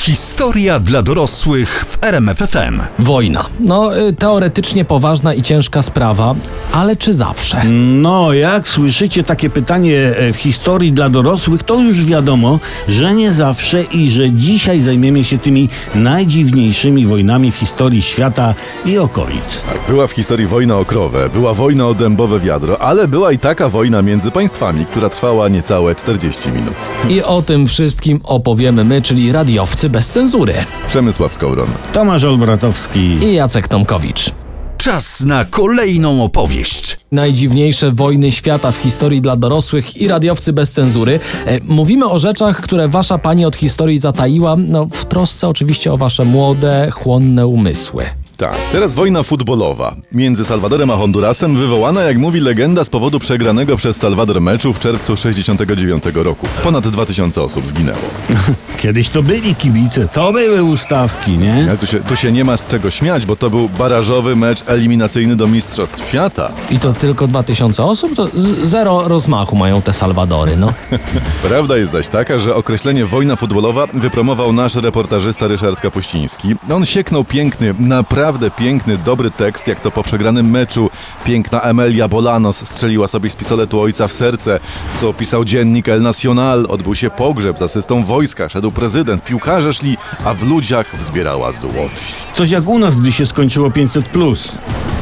Historia dla dorosłych w RMFFM. Wojna. No, y, teoretycznie poważna i ciężka sprawa, ale czy zawsze? No, jak słyszycie takie pytanie e, w historii dla dorosłych, to już wiadomo, że nie zawsze i że dzisiaj zajmiemy się tymi najdziwniejszymi wojnami w historii świata i okolic. Tak, była w historii wojna o krowę, była wojna o dębowe wiadro, ale była i taka wojna między państwami, która trwała niecałe 40 minut. I o tym wszystkim opowiemy my, czyli radiowcy bez cenzury. Przemysław Skowron. Tomasz Olbratowski. I Jacek Tomkowicz. Czas na kolejną opowieść. Najdziwniejsze wojny świata w historii dla dorosłych i radiowcy bez cenzury. E, Mówimy o rzeczach, które wasza pani od historii zataiła, no w trosce oczywiście o wasze młode, chłonne umysły. Tak, teraz wojna futbolowa między Salwadorem a Hondurasem, wywołana, jak mówi legenda, z powodu przegranego przez Salwador meczu w czerwcu 69 roku. Ponad 2000 osób zginęło. Kiedyś to byli kibice, to były ustawki, nie? Ale tu się, tu się nie ma z czego śmiać, bo to był barażowy mecz eliminacyjny do Mistrzostw Świata. I to tylko 2000 osób? To z- zero rozmachu mają te Salwadory, no. Prawda jest zaś taka, że określenie wojna futbolowa wypromował nasz reportażysta Ryszard Kapuściński. On sieknął piękny, naprawdę piękny, dobry tekst, jak to po przegranym meczu piękna Emelia Bolanos strzeliła sobie z pistoletu ojca w serce, co opisał dziennik El Nacional. Odbył się pogrzeb z asystą wojska, szedł prezydent, piłkarze szli, a w ludziach wzbierała złość. Coś jak u nas, gdy się skończyło 500.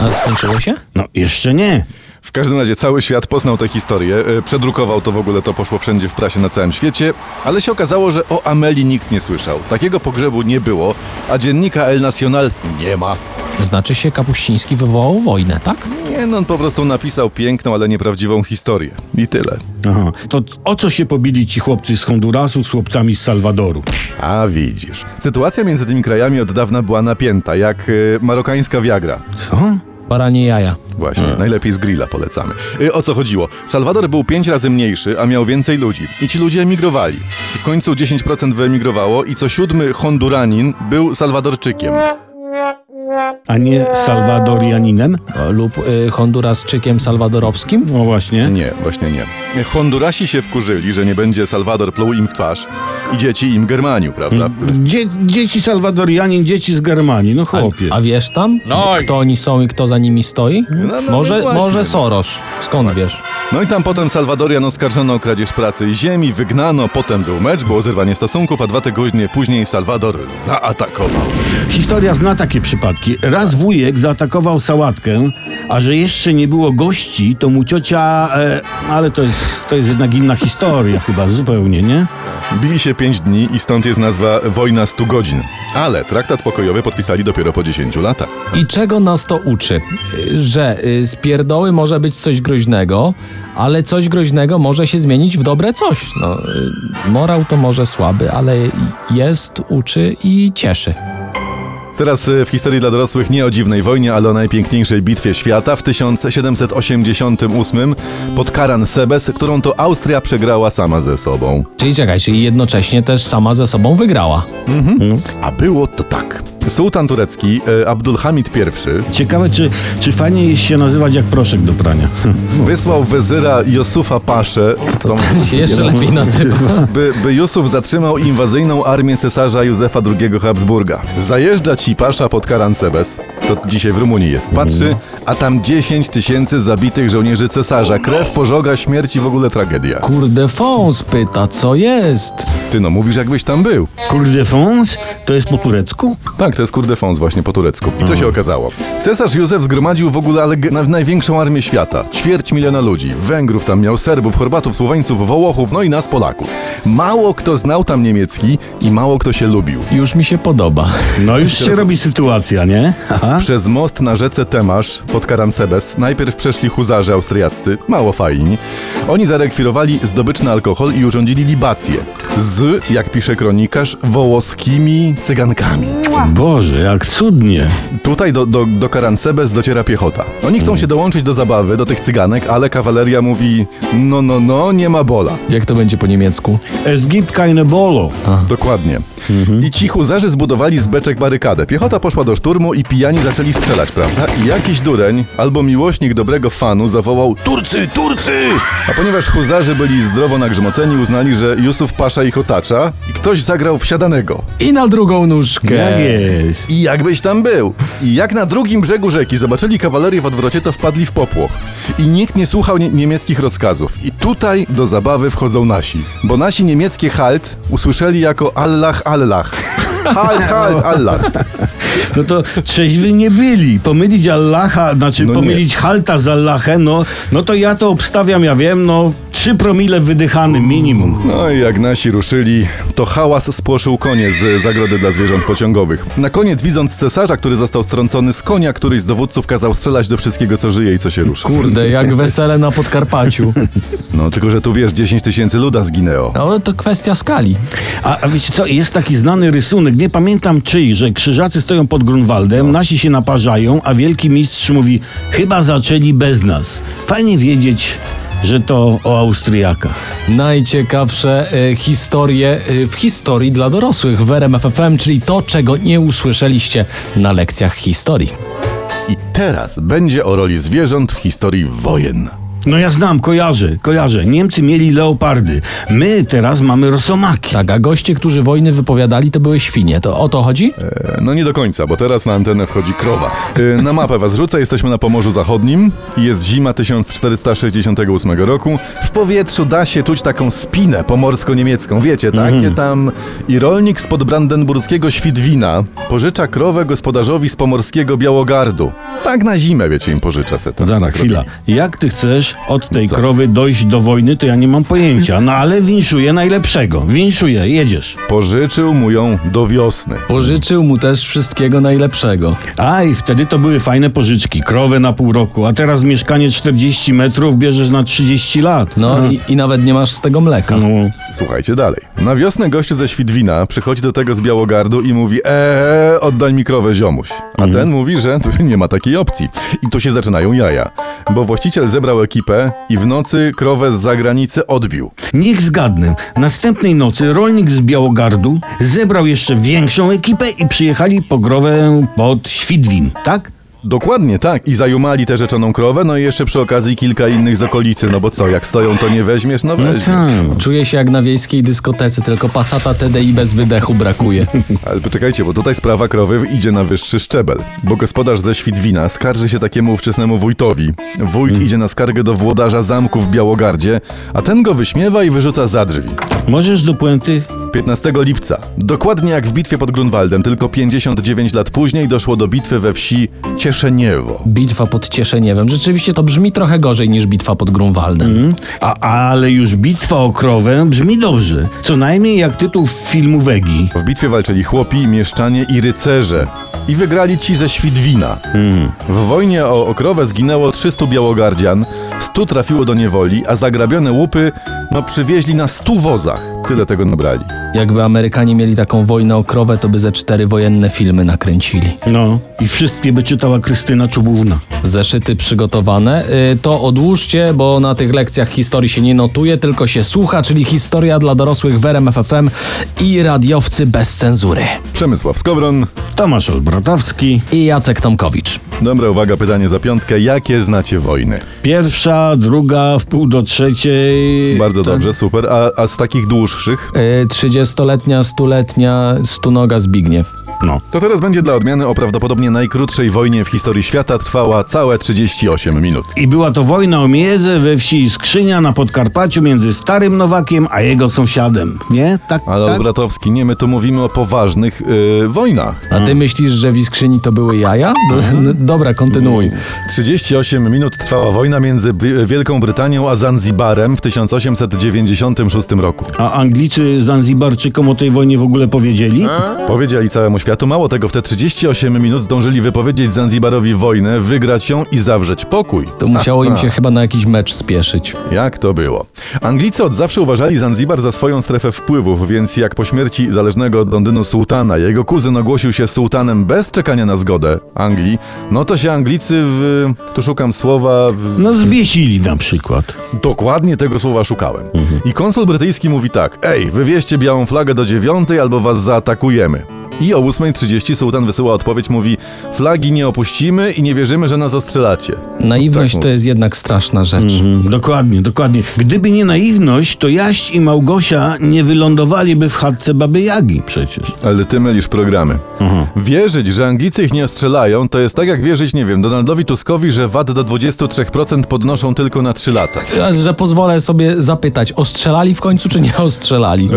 Ale skończyło się? No, jeszcze nie. W każdym razie cały świat poznał tę historię, e, przedrukował to w ogóle, to poszło wszędzie w prasie na całym świecie, ale się okazało, że o Ameli nikt nie słyszał. Takiego pogrzebu nie było, a dziennika El Nacional nie ma. Znaczy się Kapuściński wywołał wojnę, tak? Nie, no on po prostu napisał piękną, ale nieprawdziwą historię. I tyle. Aha. To o co się pobili ci chłopcy z Hondurasu z chłopcami z Salwadoru? A widzisz. Sytuacja między tymi krajami od dawna była napięta, jak y, marokańska wiagra. Co? Baranie jaja. Właśnie, najlepiej z grilla polecamy. Y, o co chodziło? Salwador był pięć razy mniejszy, a miał więcej ludzi. I ci ludzie emigrowali. I w końcu 10% wyemigrowało i co siódmy Honduranin był Salwadorczykiem. A nie Salwadorianinem? Lub y, Hondurasczykiem salwadorowskim? No właśnie. Nie, właśnie nie. Hondurasi się wkurzyli, że nie będzie Salwador pluł im w twarz i dzieci im Germaniu, prawda? Dzie dzieci Salwadorianin, dzieci z Germanii, no A, chłopie. a wiesz tam, kto oni są i kto za nimi stoi? No, no, może, no może Soros. Skąd wiesz? No i tam potem Salwadorian oskarżono o kradzież pracy i ziemi, wygnano, potem był mecz, było zerwanie stosunków, a dwa tygodnie później Salwador zaatakował. Historia zna takie przypadki. Raz wujek zaatakował sałatkę, a że jeszcze nie było gości, to mu ciocia... E, ale to jest, to jest jednak inna historia chyba, zupełnie, nie? Bili się pięć dni i stąd jest nazwa Wojna 100 godzin. Ale traktat pokojowy podpisali dopiero po 10 latach. I czego nas to uczy? Że y, z pierdoły może być coś groźnego, ale coś groźnego może się zmienić w dobre coś. No, y, morał to może słaby, ale jest, uczy i cieszy. Teraz y, w historii dla dorosłych nie o dziwnej wojnie, ale o najpiękniejszej bitwie świata w 1788 pod Karan Sebes, którą to Austria przegrała sama ze sobą. Czyli czekaj, czyli jednocześnie też sama ze sobą wygrała. A było to tak. Sułtan turecki y, Abdulhamid I Ciekawe, czy, czy fajnie jest się nazywać jak proszek do prania. wysłał wezyra Josufa Paszę, to, się jeszcze lepiej nazywa. by, by Jusuf zatrzymał inwazyjną armię cesarza Józefa II Habsburga. Zajeżdża ci Pasza pod Karansebes, to dzisiaj w Rumunii jest, patrzy, a tam 10 tysięcy zabitych żołnierzy cesarza, krew, pożoga, śmierć i w ogóle tragedia. Kurde Fons pyta, co jest? Ty no mówisz jakbyś tam był. Kurde fons? To jest po turecku? Tak, to jest kurde fons właśnie po turecku. I co się okazało? Cesarz Józef zgromadził w ogóle ale na- największą armię świata. Ćwierć miliona ludzi. Węgrów tam miał, Serbów, Chorwatów, Słoweńców, Wołochów, no i nas Polaków. Mało kto znał tam niemiecki i mało kto się lubił. Już mi się podoba. No już się robi sytuacja, nie? Aha. Przez most na rzece Temasz pod Karansebes najpierw przeszli huzarze austriaccy, mało fajni. Oni zarekwirowali zdobyczny alkohol i urządzili libację z, jak pisze kronikarz, wołoskimi cygankami. Boże, jak cudnie. Tutaj do, do, do Karansebes dociera piechota. Oni chcą się dołączyć do zabawy, do tych cyganek, ale kawaleria mówi no, no, no, nie ma bola. Jak to będzie po niemiecku? Es gibt keine Bolo. Dokładnie. I ci huzarzy zbudowali z beczek barykadę. Piechota poszła do szturmu i pijani zaczęli strzelać, prawda? I jakiś dureń albo miłośnik dobrego fanu zawołał Turcy, Turcy! A ponieważ huzarzy byli zdrowo nagrzmoceni, uznali, że Jusuf Pasza ich otacza i ktoś zagrał wsiadanego. I na drugą nóżkę. Jak jest? I jakbyś tam był. I jak na drugim brzegu rzeki zobaczyli kawalerię w odwrocie, to wpadli w popłoch. I nikt nie słuchał nie niemieckich rozkazów. I tutaj do zabawy wchodzą nasi. Bo nasi niemieckie halt usłyszeli jako Allah, Allah. Halt, halt, Allah. No to trzeźwi nie byli. Pomylić Allaha, znaczy No nie. pomylić halta z Allahem, no, no to ja to obstawiam, ja wiem, no 3 promile wydychany minimum. No i jak nasi ruszyli, to hałas spłoszył konie z zagrody dla zwierząt pociągowych. Na koniec, widząc cesarza, który został strącony z konia, któryś z dowódców kazał strzelać do wszystkiego, co żyje i co się rusza. Kurde, jak wesele na Podkarpaciu. No tylko, że tu wiesz, 10 tysięcy luda zginęło. No to kwestia skali. A, a wiecie co, jest taki znany rysunek, nie pamiętam czyj, że krzyżacy stoją pod Grunwaldem, nasi się naparzają, a wielki mistrz mówi, chyba zaczęli bez nas. Fajnie wiedzieć, że to o Austriakach. Najciekawsze e, historie e, w historii dla dorosłych w RMF FM, czyli to, czego nie usłyszeliście na lekcjach historii. I teraz będzie o roli zwierząt w historii wojen. No ja znam, kojarzę, kojarzę. Niemcy mieli leopardy. My teraz mamy rosomaki. Tak, a goście, którzy wojny wypowiadali, to były świnie. To o to chodzi? E, No nie do końca, bo teraz na antenę wchodzi krowa. E, Na mapę was rzucę, jesteśmy na Pomorzu Zachodnim. Jest zima 1468 roku. W powietrzu da się czuć taką spinę pomorsko-niemiecką, wiecie, takie tam... I rolnik spod brandenburskiego Świdwina pożycza krowę gospodarzowi z pomorskiego Białogardu. Tak na zimę, wiecie, im pożycza se. Dana, chwila. Jak ty chcesz od tej Co? krowy dojść do wojny, to ja nie mam pojęcia. No ale winszuję najlepszego. Winszuję, jedziesz. Pożyczył mu ją do wiosny. Pożyczył mu też wszystkiego najlepszego. A i wtedy to były fajne pożyczki. Krowę na pół roku, a teraz mieszkanie 40 metrów bierzesz na 30 lat. No i, i nawet nie masz z tego mleka. No, Słuchajcie dalej. Na wiosnę gościu ze Świdwina przychodzi do tego z Białogardu i mówi eee, oddaj mi krowę ziomuś. A ten mówi, że nie ma takiej opcji. I tu się zaczynają jaja. Bo właściciel zebrał ekipę i w nocy krowę z zagranicy odbił. Niech zgadnę. Następnej nocy rolnik z Białogardu zebrał jeszcze większą ekipę i przyjechali po growę pod Świdwin, tak? Dokładnie tak. I zajumali tę rzeczoną krowę, no i jeszcze przy okazji kilka innych z okolicy. No bo co, jak stoją, to nie weźmiesz? No No weźmiesz. tak. Czuję się jak na wiejskiej dyskotece, tylko pasata TDI bez wydechu brakuje. Ale poczekajcie, bo tutaj sprawa krowy idzie na wyższy szczebel. Bo gospodarz ze Świdwina skarży się takiemu ówczesnemu wójtowi. Wójt idzie na skargę do włodarza zamku w Białogardzie, a ten go wyśmiewa i wyrzuca za drzwi. Możesz do puenty? 15 lipca. Dokładnie jak w bitwie pod Grunwaldem, tylko 59 lat później doszło do bitwy we wsi Cieszeniewo. Bitwa pod Cieszeniewem. Rzeczywiście to brzmi trochę gorzej niż bitwa pod Grunwaldem. A, ale już bitwa o krowę brzmi dobrze. Co najmniej jak tytuł filmu Wegi. W bitwie walczyli chłopi, mieszczanie i rycerze. I wygrali ci ze Świdwina. W wojnie o, o krowę zginęło 300 białogardzian, 100 trafiło do niewoli, a zagrabione łupy no, przywieźli na 100 wozach. Tyle tego nabrali. Jakby Amerykanie mieli taką wojnę o krowę, to by ze cztery wojenne filmy nakręcili. No i wszystkie by czytała Krystyna Czubówna. Zeszyty przygotowane. Y, To odłóżcie, bo na tych lekcjach historii się nie notuje, tylko się słucha, czyli historia dla dorosłych w RMF FM i radiowcy bez cenzury. Przemysław Skowron. Tomasz Olbratowski. I Jacek Tomkowicz. Dobra, uwaga, pytanie za piątkę. Jakie znacie wojny? Pierwsza, druga, w pół do trzeciej. Bardzo dobrze, super. A, a z takich dłuższych? Y, 30-letnia, stuletnia, stunoga Zbigniew. No. To teraz będzie dla odmiany o prawdopodobnie najkrótszej wojnie w historii świata. Trwała całe 38 minut. I była to wojna o miedzę we wsi Skrzynia na Podkarpaciu między Starym Nowakiem a jego sąsiadem. Nie? Tak, Ale tak? Bratowski, nie, my tu mówimy o poważnych yy, wojnach. A ty myślisz, że w Iskrzyni to były jaja? No, Dobra, kontynuuj. 38 minut trwała wojna między Wi- Wielką Brytanią a Zanzibarem w 1896 roku. A Anglicy Zanzibarczykom o tej wojnie w ogóle powiedzieli? Powiedzieli całemu światu, Światu. Mało tego, w te 38 minut zdążyli wypowiedzieć Zanzibarowi wojnę, wygrać ją i zawrzeć pokój. To musiało im się chyba na jakiś mecz spieszyć. Jak to było? Anglicy od zawsze uważali Zanzibar za swoją strefę wpływów, więc jak po śmierci zależnego od Londynu sułtana jego kuzyn ogłosił się sułtanem bez czekania na zgodę Anglii, no to się Anglicy w... tu szukam słowa... W, No zwiesili na przykład. Dokładnie tego słowa szukałem. I konsul brytyjski mówi tak: Ej, wywieźcie białą flagę do dziewiątej albo was zaatakujemy. I o 8.30 sułtan wysyła odpowiedź, mówi: Flagi nie opuścimy i nie wierzymy, że nas ostrzelacie. Naiwność Tak, to jest jednak straszna rzecz. Mhm, dokładnie, dokładnie. Gdyby nie naiwność, to Jaś i Małgosia nie wylądowaliby w chatce Baby Jagi przecież. Ale ty mylisz programy. Wierzyć, że Anglicy ich nie ostrzelają, to jest tak jak wierzyć, nie wiem, Donaldowi Tuskowi, że VAT do 23% podnoszą tylko na 3 lata. A, Że pozwolę sobie zapytać, ostrzelali w końcu czy nie ostrzelali?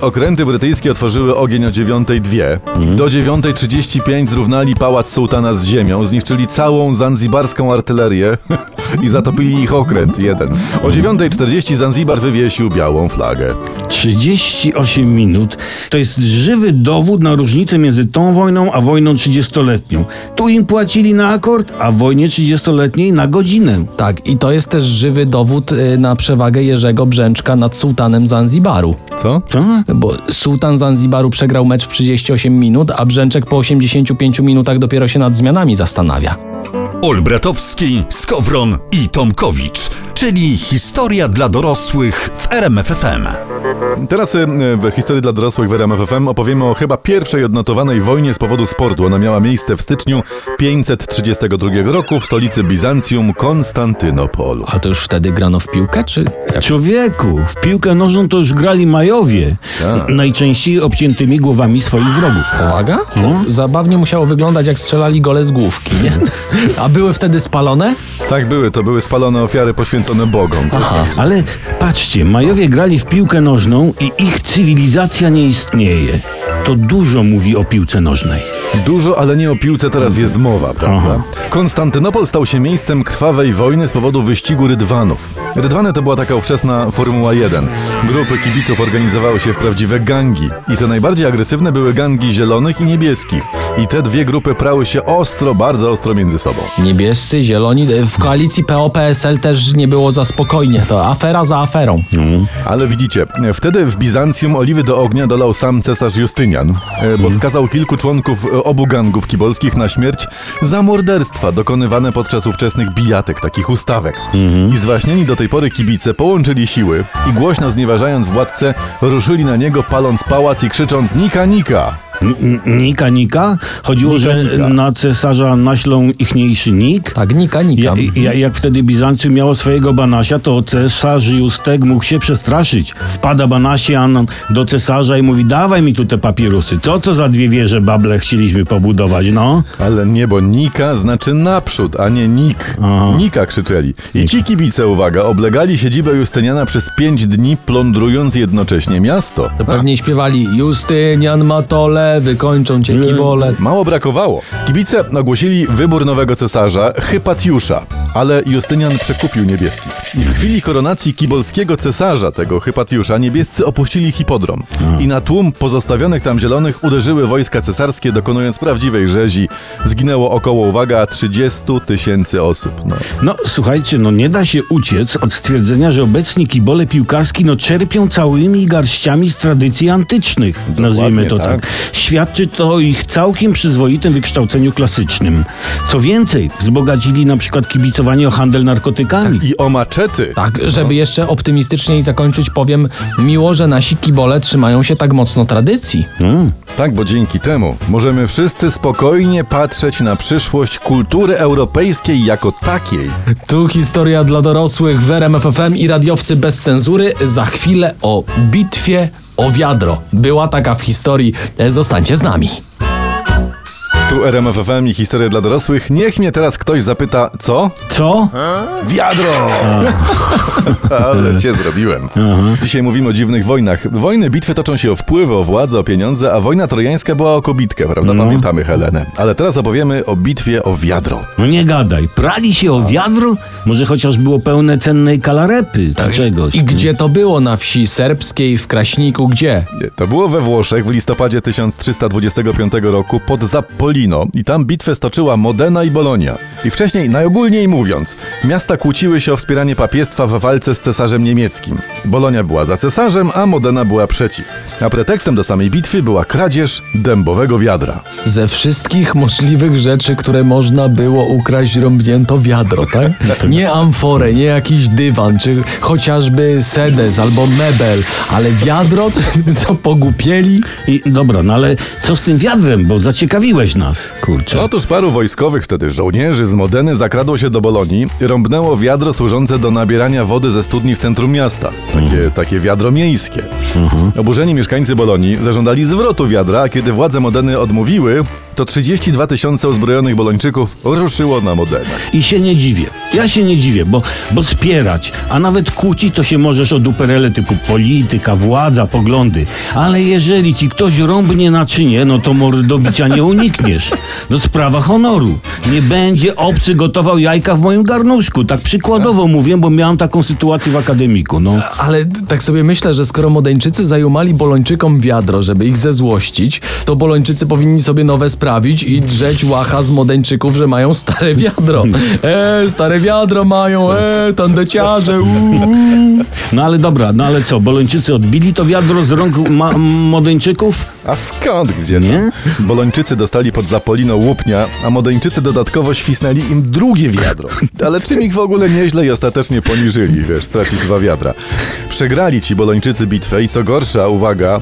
E, okręty brytyjskie otworzyły ogień o 9.02. Do 9.35 zrównali pałac sułtana z ziemią, zniszczyli całą zanzibarską artylerię i zatopili ich okręt jeden. O 9.40 Zanzibar wywiesił białą flagę. 38 minut to jest żywy dowód na różnicę między tą wojną a wojną 30-letnią. Tu im płacili na akord, a w wojnie 30-letniej na godzinę. Tak, i to jest też żywy dowód y, na przewagę Jerzego Brzęczka nad sułtanem Zanzibaru. Co? Co? Bo sułtan Zanzibaru przegrał mecz w 38 minut, a Brzęczek po 85 minutach dopiero się nad zmianami zastanawia. Olbratowski, Skowron i Tomkowicz, czyli historia dla dorosłych w RMFFM. Teraz e, w historii dla dorosłych w RMF FM opowiemy o chyba pierwszej odnotowanej wojnie z powodu sportu. Ona miała miejsce w styczniu 532 roku w stolicy Bizancjum Konstantynopolu. A to już wtedy grano w piłkę, czy jak? Człowieku, w piłkę nożną to już grali Majowie, Tak. najczęściej obciętymi głowami swoich wrogów. Powaga? No. Zabawnie musiało wyglądać, jak strzelali gole z główki, nie? A były wtedy spalone? Tak były, to były spalone ofiary poświęcone Aha. Ale patrzcie, Majowie grali w piłkę nożną i ich cywilizacja nie istnieje. To dużo mówi o piłce nożnej. Dużo, ale nie o piłce teraz jest mowa, prawda? Konstantynopol stał się miejscem krwawej wojny z powodu wyścigu rydwanów. Rydwany to była taka ówczesna Formuła 1. Grupy kibiców organizowały się w prawdziwe gangi. I te najbardziej agresywne były gangi zielonych i niebieskich. I te dwie grupy prały się ostro, bardzo ostro między sobą. Niebiescy, zieloni. W koalicji PO-PSL też nie było za spokojnie. To afera za aferą. Ale widzicie, wtedy w Bizancjum oliwy do ognia dolał sam cesarz Justynian, e, bo skazał kilku członków obu gangów kibolskich na śmierć za morderstwa dokonywane podczas ówczesnych bijatek, takich ustawek. I zwaśnieni do tej pory kibice połączyli siły i głośno znieważając władcę, ruszyli na niego paląc pałac i krzycząc Nika Nika! Nika Nika? Chodziło, Nika, że Nika. na cesarza naślą ichniejszy Nik? Tak, nika, nika. Ja, ja, jak wtedy Bizancjum miało swojego Banasia, to cesarz Justek mógł się przestraszyć. Wpada Banasian do cesarza i mówi, dawaj mi tu te papierusy. Co to za dwie wieże bable chcieliśmy pobudować, no? Ale nie, bo Nika znaczy naprzód, a nie Nik. Aha. Nika krzyczeli. I ci kibice, uwaga, oblegali siedzibę Justyniana przez pięć dni, plądrując jednocześnie miasto. To pewnie śpiewali Justynian Matole, wykończą cię kiwole. Mało brakowało. Kibice ogłosili wybór nowego cesarza, Hypatiusza, ale Justynian przekupił niebieskich. I w chwili koronacji kibolskiego cesarza, tego Hypatiusza, niebiescy opuścili hipodrom. I na tłum pozostawionych tam zielonych uderzyły wojska cesarskie, dokonując prawdziwej rzezi. Zginęło około, uwaga, 30 tysięcy osób. No. No słuchajcie, no nie da się uciec od stwierdzenia, że obecni kibole piłkarski no czerpią całymi garściami z tradycji antycznych, nazwijmy to tak. tak. Świadczy to o ich całkiem przyzwoitym wykształceniu klasycznym. Co więcej, wzbogacili na przykład o handel narkotykami. I o maczety. Tak, żeby jeszcze optymistyczniej zakończyć, powiem miło, że nasi kibole trzymają się tak mocno tradycji. Mm. Tak, bo dzięki temu możemy wszyscy spokojnie patrzeć na przyszłość kultury europejskiej jako takiej. Tu historia dla dorosłych w RMF FM i radiowcy bez cenzury. Za chwilę o bitwie o wiadro. Była taka w historii. Zostańcie z nami. Tu RMF FM i historie dla dorosłych. Niech mnie teraz ktoś zapyta, co? Co? Wiadro! Ale cię zrobiłem. Dzisiaj mówimy o dziwnych wojnach. Wojny, bitwy toczą się o wpływy, o władzę, o pieniądze, a wojna trojańska była o kobitkę, prawda? Pamiętamy Helenę. Ale teraz opowiemy o bitwie o wiadro. No nie gadaj. Prali się o wiadro? Może chociaż było pełne cennej kalarepy czy czegoś. I gdzie to było? Na wsi serbskiej, w Kraśniku, gdzie? Nie, To było we Włoszech w listopadzie 1325 roku pod Zappolino i tam bitwę stoczyła Modena i Bolonia. I wcześniej, najogólniej mówiąc, miasta kłóciły się o wspieranie papiestwa w walce z cesarzem niemieckim. Bolonia była za cesarzem, a Modena była przeciw. A pretekstem do samej bitwy była kradzież dębowego wiadra. Ze wszystkich możliwych rzeczy, które można było ukraść, rąbnięto wiadro, tak? Nie amforę, nie jakiś dywan, czy chociażby sedes albo mebel, ale wiadro, co, co pogupieli? I dobra, no ale co z tym wiadrem, bo zaciekawiłeś nas, kurczę. Otóż paru wojskowych wtedy żołnierzy z Modeny zakradło się do Bolonii i rąbnęło wiadro służące do nabierania wody ze studni w centrum miasta. Takie, takie wiadro miejskie. Oburzeni mieszkańcy Bolonii zażądali zwrotu wiadra, a kiedy władze Modeny odmówiły, to 32 tysiące uzbrojonych Bolończyków ruszyło na Modenę. I się nie dziwię. Ja się nie dziwię, bo, bo spierać, a nawet kłócić to się możesz o duperele typu polityka, władza, poglądy. Ale jeżeli ci ktoś rąbnie naczynie, no to mordobicia nie unikniesz. No sprawa honoru. Nie będzie obcy gotował jajka w moim garnuszku. Tak przykładowo mówię, bo miałam taką sytuację w akademiku. No. Ale tak sobie myślę, że skoro Modeńczycy zajumali Bolończykom wiadro, żeby ich zezłościć, to Bolończycy powinni sobie nowe sprawić i drzeć łacha z Modeńczyków, że mają stare wiadro. E, stare wiadro mają, e, tandeciarze, uuu. no ale dobra, no ale co, Bolończycy odbili to wiadro z rąk ma- Modeńczyków? A skąd gdzie? Nie? Bolończycy dostali pod Zapolino łupnia, a Modeńczycy dodatkowo świsnęli im drugie wiadro. Ale czym ich w ogóle nieźle i ostatecznie poniżyli, wiesz, stracić dwa wiadra. Przegrali ci Bolończycy bitwę i co gorsza, uwaga,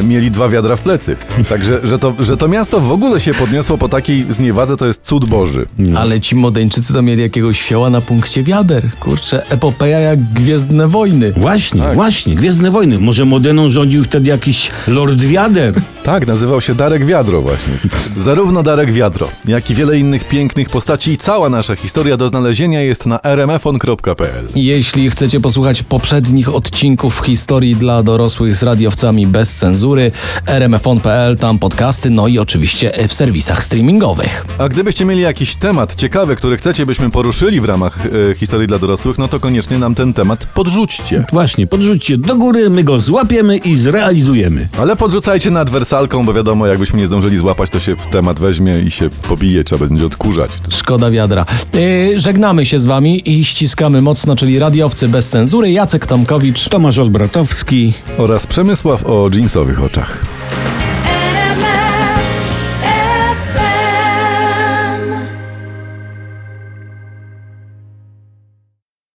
e, mieli dwa wiadra w plecy. Także, że to, że to miasto w ogóle się podniosło po takiej zniewadze, to jest cud Boży. Ale ci Modeńczycy to mieli jakiegoś fioła na punkcie wiader. Kurczę, epopeja jak Gwiezdne Wojny. Właśnie, Tak. właśnie, Gwiezdne Wojny. Może Modeną rządził wtedy jakiś Lord Wiader. Tak, nazywał się Darek Wiadro właśnie. Zarówno Darek Wiadro, jak i wiele innych pięknych postaci i cała nasza historia do znalezienia jest na rmfon.pl. Jeśli chcecie posłuchać poprzednich odcinków historii dla dorosłych z radiowcami bez cenzury, rmfon.pl, tam podcasty, no i oczywiście w serwisach streamingowych. A gdybyście mieli jakiś temat ciekawy, który chcecie, byśmy poruszyli w ramach e, historii dla dorosłych, no to koniecznie nam ten temat podrzućcie. Właśnie, podrzućcie do góry, my go złapiemy i zrealizujemy. Ale podrzucajcie nad wersalką, bo wiadomo, jakbyśmy nie zdążyli złapać, to się temat weźmie i się pobije, trzeba będzie odkurzać. Szkoda wiadra. Yy, żegnamy się z wami i ściskamy mocno, czyli radiowcy bez cenzury, Jacek Tomkowicz. Tomasz Olbratowski. Oraz Przemysław o dżinsowych oczach.